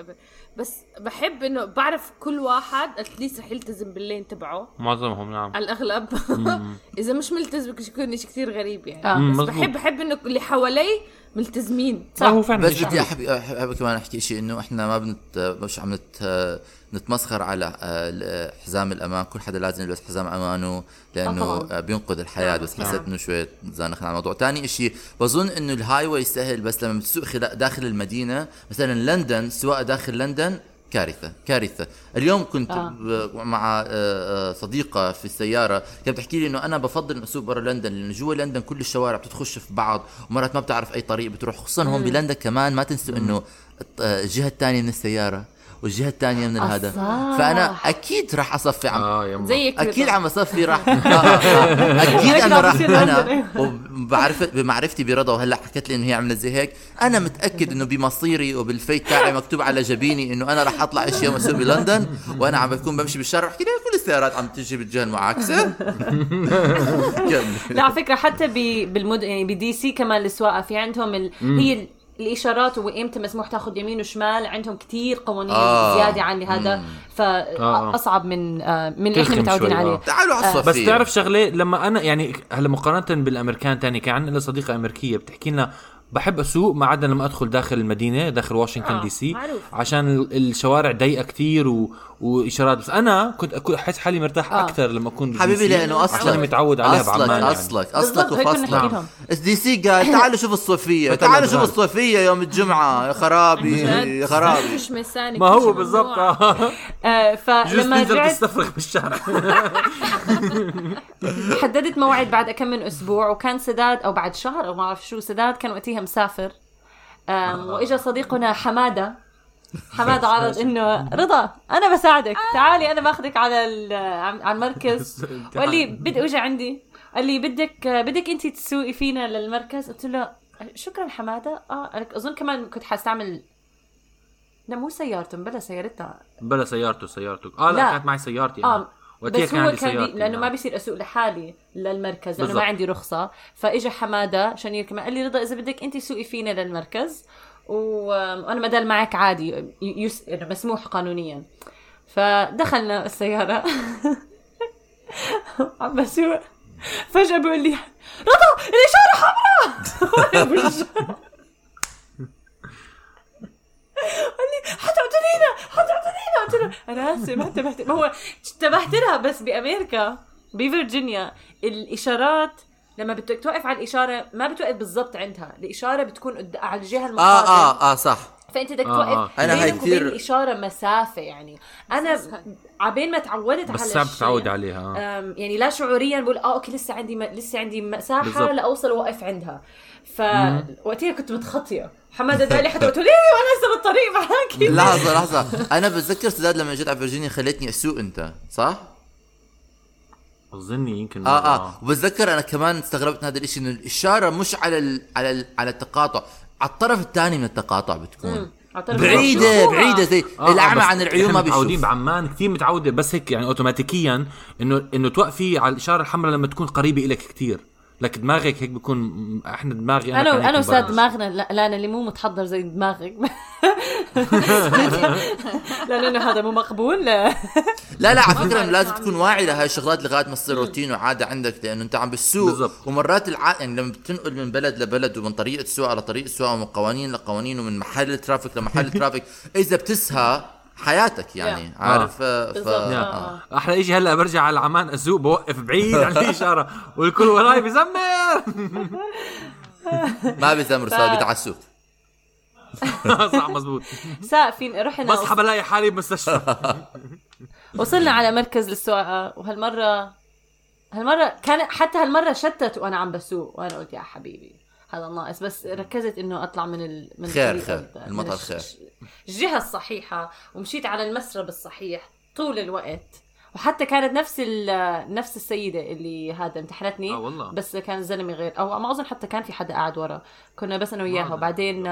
بس بحب إنه بعرف كل واحد اتليست رح يلتزم باللين تبعه معظمهم نعم على الأغلب (laughs) إذا مش ملتزم يكون شيء كثير غريب يعني آه. بس مزبوط. بحب بحب إنه اللي حوالي ملتزمين لا هو فعلا بس بدي. احب أحب كمان أحكي شيء إنه إحنا ما بنت مش عم نت نتمسخر على آه، حزام الأمان. كل حدا لازم يلبس حزام أمانه آه لأنه طبعاً. آه، بينقذ الحياة. بس نعم. حسيت إنه شوي زنخنا على الموضوع. ثاني شيء بظن إنه ال highway سهل بس لما بتسوق داخل المدينة مثلا لندن السواقه داخل لندن كارثة كارثة. اليوم كنت آه. مع آه، آه، صديقة في السيارة كانت بتحكي لي إنه أنا بفضل أسوق برا لندن لأنه جوا لندن كل الشوارع بتتخش في بعض ومرات ما بتعرف أي طريق بتروح خصوصا هون بلندن كمان ما تنسوا إنه آه، الجهة الثانية من السيارة. والجهة الثانية من هذا. فأنا أكيد راح أصفي عم. زيك أكيد. عم أصفي راح. (laughs) آه، آه، أكيد هيك أنا راح. أنا. وبعرف بمعرفتي برضا وهلأ حكت لي إنه هي عملت زي هيك. أنا متأكد إنه بمصيري وبال fate تاعي مكتوب على جبيني إنه أنا راح أطلع اشياء مسؤول بلندن وأنا عم بكون بمشي بالشارع. بحكي لي كل السيارات عم تجي بالجهة المعاكسة. (laughs) لا على فكرة حتى ب- بالمد يعني ب DC كمان السواقة في عندهم ال... هي الإشارات وامتى مسموح تاخذ يمين وشمال عندهم كتير قوانين آه. زيادة عن هذا فاصعب من آه، من اللي إحنا متعودين شوي، عليه آه. تعالوا على الصويفية بس تعرف شغلة لما أنا يعني هلا مقارنة بالأمريكان تاني كان عندنا صديقة أمريكية بتحكي لنا بحب أسوق ما عدا لما أدخل داخل المدينة داخل واشنطن آه، DC معروف. عشان ال- الشوارع ضيقة كتير و... وإشارات بس أنا كنت أكون أحس حالي مرتاح آه. أكثر لما أكون بال DC حبيبي لأنه عشان أصلك متعود عليها أصلك بعمان يعني. أصلك أصلك هيك كنا وفصلك لهم. ال DC قال (laughs) تعالوا شوفوا الصويفية تعالوا شوفوا الأدغال. الصويفية يوم الجمعة يا خرابي يا خرابي مش ما هو بالضبط. آه. (laughs) آه فلما رجعت تستفرغ بالشارع (laughs) حددت موعد بعد كم من أسبوع وكان سداد أو بعد شهر أو ما أعرف شو سداد كان وقتها مسافر آم، وإجا صديقنا حمادة (laughs) حماده عرض إنه رضا أنا بساعدك. تعالي أنا باخذك على ال- على المركز وقال لي بدي أجي عندي قال لي بدك بدك انت تسوقي فينا للمركز. قلت له شكرا حمادة. آه أظن كمان كنت حستعمل لا مو سيارته بلا سيارتنا بلا سيارته سيارته آه لا, لا. كانت معي سيارتي أنا. آه وقتها بس هو كان بي... سيارتي، لأنه ما نعم. بيصير أسوق لحالي للمركز لأنه. ما عندي رخصة. فاجى حمادة عشان يركب قال لي رضا إذا بدك انت سوقي فينا للمركز. وأنا ما دام معك عادي يس... إنه مسموح قانونيا. فدخلنا السيارة. (laughs) عم بسوق فجأة بيقول لي رضا الإشارة حمراء. (laughs) قال لي حتقتلينا حتقتلينا قلت له أنا آسف ما انتبهت. ما هو انتبهت لها بس بأمريكا بفرجينيا الإشارات لما بدك توقف على الإشارة ما بتوقف بالضبط عندها الإشارة بتكون قد... على الجهة المقابله آه آه آه صح. فأنت بدك آه، توقف آه. أنا هاي بينك وبين كتير- الإشارة مسافة يعني. أنا عبين ما تعودت بس على صعب الشيء، تتعود عليها. آه. يعني لا شعوريا بقول آه أوكي لسه عندي م... لسه عندي مساحة. لأوصل واقف عندها. فوقتها كنت متخطية. (laughs) حمادة قال لي حتى قلت له ليه وأنا لسه بالطريق معاكي؟ لحظة لحظة. أنا بتذكر سداد لما جيت على فيرجينيا خلتني أسوق أنت صح؟ اظني يمكن آه آه. وبتذكر أنا كمان استغربت من هذا الشيء إنه الإشارة مش على ال على ال على التقاطع. على الطرف الثاني من التقاطع بتكون. بعيدة بعيدة زي آه، الأعمى بس عن العيون ما إحنا متعودين بيشوف بعمان كثير متعودة بس هيك يعني اوتوماتيكيا إنه إنه توقفي على الإشارة الحمراء لما تكون قريبة إلك كثير. لك دماغك هيك بيكون م- إحنا دماغي أنا أنا أستاذ مبرمج. دماغنا لا, لا أنا اللي مو متحضر زي دماغك (laughs) لأنه هذا مو مقبول لا. لا لا على فكرة لازم تكون واعي لهي الشغلات لغاية ما تصير روتين وعادة عندك لأنه أنت عم بتسوق بالضبط. ومرات الع... يعني لما بتنقل من بلد لبلد ومن طريقة سواقه لطريقه سواقه ومن قوانين لقوانين ومن محل traffic لمحل (laughs) traffic إذا بتسهى حياتك يعني Yeah. عارف آه. ف... آه. أحلى شيء هلأ برجع على عمان اسوق بوقف بعيد عن الاشاره (laughs) والكل وراي بزمر (laughs) ما بيزمر صار بيتعسوك (laughs) صح مزبوط. ساقفين رحنا بصحى بلاقي حالي بمستشفى. وصلنا على مركز للسواقة وهالمره هالمرة كان حتى هالمرة شتت وأنا عم بسوق وأنا قلت يا حبيبي. هذا ناقص. بس ركزت إنه أطلع من ال... من خير، خير. ال- المطر خير. الجهة الصحيحة ومشيت على المسرب الصحيح طول الوقت. وحتى كانت نفس ال- نفس السيدة اللي هذا امتحنتني آه والله. بس كان زلمة غير. أو ما أظن حتى كان في حدا قاعد ورا. كنا بس أنا وياها وبعدين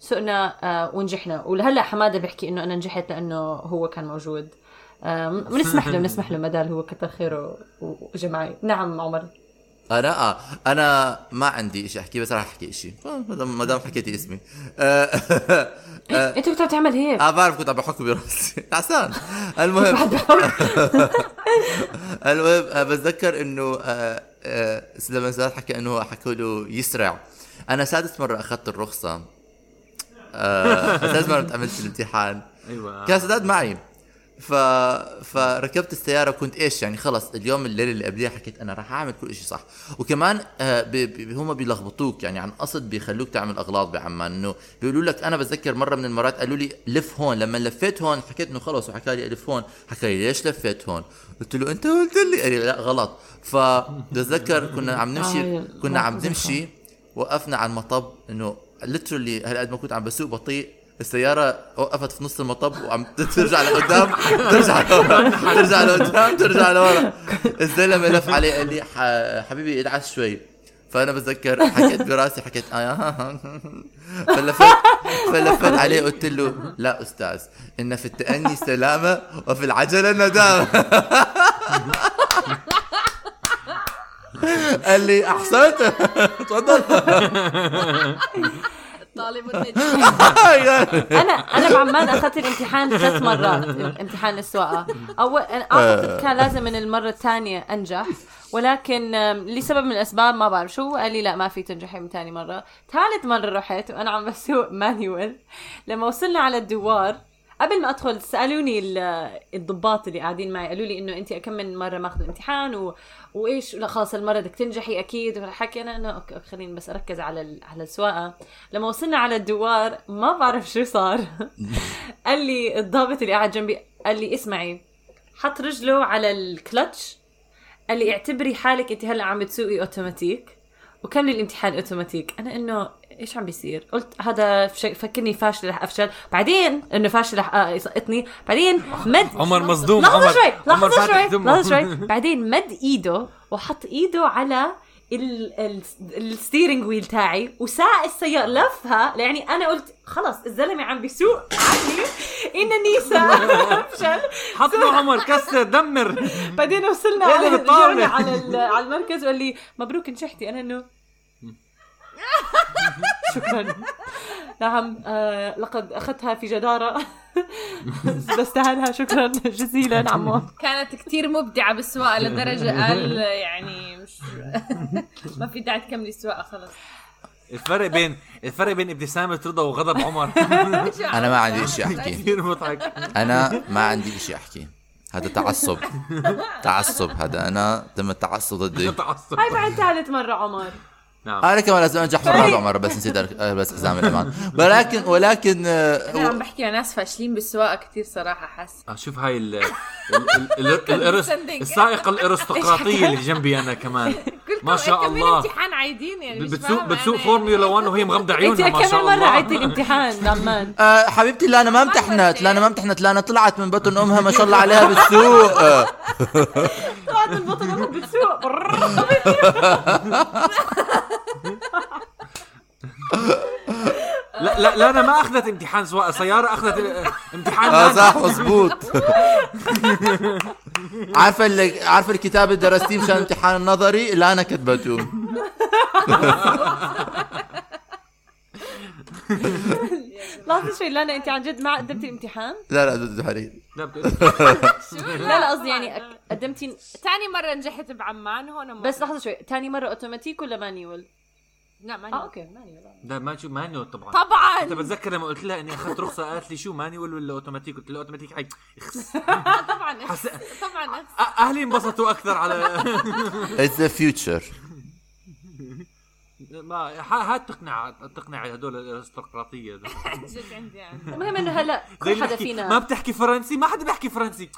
سقنا آه، ونجحنا. ولهلأ حمادة بيحكي إنه أنا نجحت لأنه هو كان موجود. بنسمح له بنسمح له مدال هو كتر خيره و- وجماعي. نعم عمر. أنا آه أنا ما عندي شيء أحكي بس راح أحكي شيء ما دام ما دام حكيتي اسمي. آه، انت كنت عم تعمل هيك. آه بعرف كنت عم بحك براسي. (laughs) عسان. المهم. (laughs) المهم آه، بتذكر إنه آه، آه، لما سادات حكى إنه حكوا له يسرع. أنا سادس مرة أخذت الرخصة. آه، سادس مره عملت الامتحان. أيوه. كان سداد معي. ف... فركبت السيارة وكنت إيش يعني خلص اليوم الليلة اللي قبليها حكيت أنا راح أعمل كل شيء صح. وكمان آه ب... ب... هم بيلخبطوك يعني عن قصد بيخلوك تعمل أغلاط بعمان إنه بيقولوا لك أنا بتذكر مرة من المرات قالوا لي لف هون لما لفيت هون حكيت إنه خلص وحكى لي ألف هون حكى لي ليش لفيت هون؟ قلت له أنت قلت لي قال لي لا غلط. فبتذكر كنا عم نمشي آه، كنا عم نمشي وقفنا على المطب إنه ليترلي هالقد ما كنت عم بسوق بطيء السيارة وقفت في نص المطب وعم ترجع لقدام ترجع لورا ترجع لقدام ترجع لورا. الزلمة لف عليه قال لي "ح- حبيبي ادعس شوي. فأنا بتذكر حكيت براسي حكيت آه فلفت فلفت عليه قلت له لا أستاذ إن في التأني سلامة وفي العجلة ندامة. قال لي أحسنت. (laughs) تفضل. طالب النجم (laughs) أنا أنا بعمان اخذت الامتحان ثلاث مرات امتحان السواقة. اول أنا أعتقد كان لازم من المرة الثانية أنجح ولكن لسبب من الأسباب ما بعرف شو قال لي لا ما في تنجحي من ثاني مرة. ثالث مرة رحت وأنا عم بسوق manual لما وصلنا على الدوار قبل ما أدخل سألوني ال- الضباط اللي قاعدين معي قالوا لي إنه أنت كم من مرة ماخذ الامتحان و... وإيش؟ لا خلاص المرة بدك تنجحي أكيد. وحكي أنا انه okay خليني بس أركز على ال... على السواقة. لما وصلنا على الدوار ما بعرف شو صار. (laughs) قال لي الضابط اللي قاعد جنبي قال لي اسمعي حط رجلك على الكلتش. قال لي اعتبري حالك أنت هلأ عم تسوقي أوتوماتيك وكملي الامتحان أوتوماتيك. أنا إنه إيش عم بيصير؟ قلت هذا فكرني فاشل رح أفشل. بعدين إنه فاشل رح آه، يسقطني. بعدين مد عمر مصدوم لحظة عمر. شوي عمر لحظة شوي. لحظة شوي. (laughs) بعدين مد إيده وحط إيده على ال- ال- ال steering wheel تاعي وساق السيارة لفها. يعني أنا قلت خلص الزلمة عم بيسوق. عني (laughs) إنني سأفشل. حط له عمر كسر دمر. بعدين وصلنا على على المركز. وقال لي مبروك نجحتي. أنا إنه (laughs) شكرا. نعم آه لقد أخذتها في جدارة. (laughs) بستاهلها شكرا. جزيلا عمو. كانت كتير مبدعة بالسواقة لدرجة (laughs) قال يعني مش ما في داعي تكملي السواقة خلص الفرق بين الفرق بين ابتسامة رضا وغضب عمر. أنا ما عندي شيء أحكي. كثير مضحك. أنا ما عندي شيء أحكي. هذا تعصب. تعصب هذا. أنا تم التعصب ضدي. هاي بعد ثالث مرة عمر. نعم. أنا كمان لازم انجح مرة رابعه مره بس نسيت أر- البس حزام الأمان. ولكن ولكن أنا عم آه، بحكي على ناس فاشلين بالسواقة كتير صراحة حاسة. آه، شوف هاي ال ال- ال- ال- الارس صندوق. السائقة الأرستقراطية اللي جنبي أنا كمان. (laughs) ما شاء الله. امتحان عايدين يعني بتسوق بتسوق فورمولا يعني. 1 وهي مغمضة انت عيونها ما شاء مرة الله. عدت الامتحان (laughs) عمان آه حبيبتي لا أنا ما امتحنت لا أنا ما امتحنت لا أنا طلعت من بطن أمها ما شاء الله (laughs) عليها بالسوق. آه، طلعت البطل أمك بتسوق لا لا لا أنا ما أخذت امتحان سواقة سيارة أخذت امتحان آه. صح مزبوط عارفه اللي عارفه الكتاب اللي درستيه مشان الامتحان النظري؟ اللي أنا كتبته. (laughs) لحظه شوي لانا انت عن جد ما قدمتي الامتحان؟ لا لا ضد حريق (laughs) لا، لا لا قصدي يعني قدمتي تاني مرة نجحت بعمان هون مرة. بس لحظة شوي ثاني مرة اوتوماتيك ولا manual؟ لا ما آه okay manual لا ما شو manual طبعا. طبعا! أنت بتذكر لما قلت لها إني أخذت رخصة قالت لي شو manual ولا اوتوماتيك قلت لها اوتوماتيك هاي اخس. (laughs) طبعا. طبعا أهلي انبسطوا أكثر على It's the future. هات تقنع تقنع هدول الارستقراطية. (laughs) جد عندي المهم إنه هلا كل حدا بحكي، ما فينا بتحكي فرنسي؟ ما حدا بيحكي فرنسي.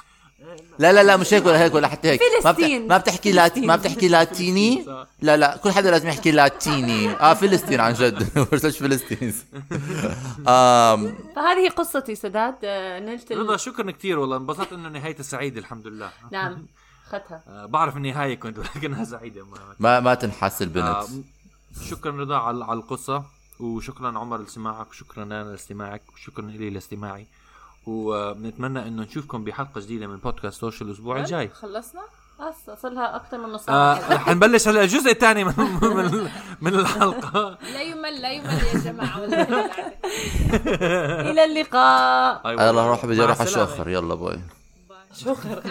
لا لا لا مش هيك ولا هيك ولا حتى هيك. فلسطين. ما بتحكي لات... ما بتحكي لاتيني. لا لا كل حدا لازم يحكي لاتيني. آه فلسطين عن جد. (laughs) برسلش فلسطين آم... فهذه قصتي سداد. آه، نلت رضا شكرا كثير والله. انبسطت إنه نهايتها سعيدة الحمد لله نعم (laughs) اخذتها آه، بعرف النهايه كنت ولكنها سعيدة ما ما ما تنحس البنت آه، شكرا رضا على على القصة وشكرا عمر لسماعك وشكرا أنا لاستماعك وشكرا لي لاستماعي. وبنتمنى انه نشوفكم بحلقة جديدة من بودكاست سوشيال الأسبوع الجاي. خلصنا؟ بس صار لها أكثر من نص آه ساعة. (laughs) حنبلش هلا الجزء الثاني من, من من الحلقة. (laughs) لا يمل لا يمل يا جماعة. (laughs) إلى اللقاء. أيوة. يلا روح بدي مع أروح السلامة. اشخر يلا bye. شكرا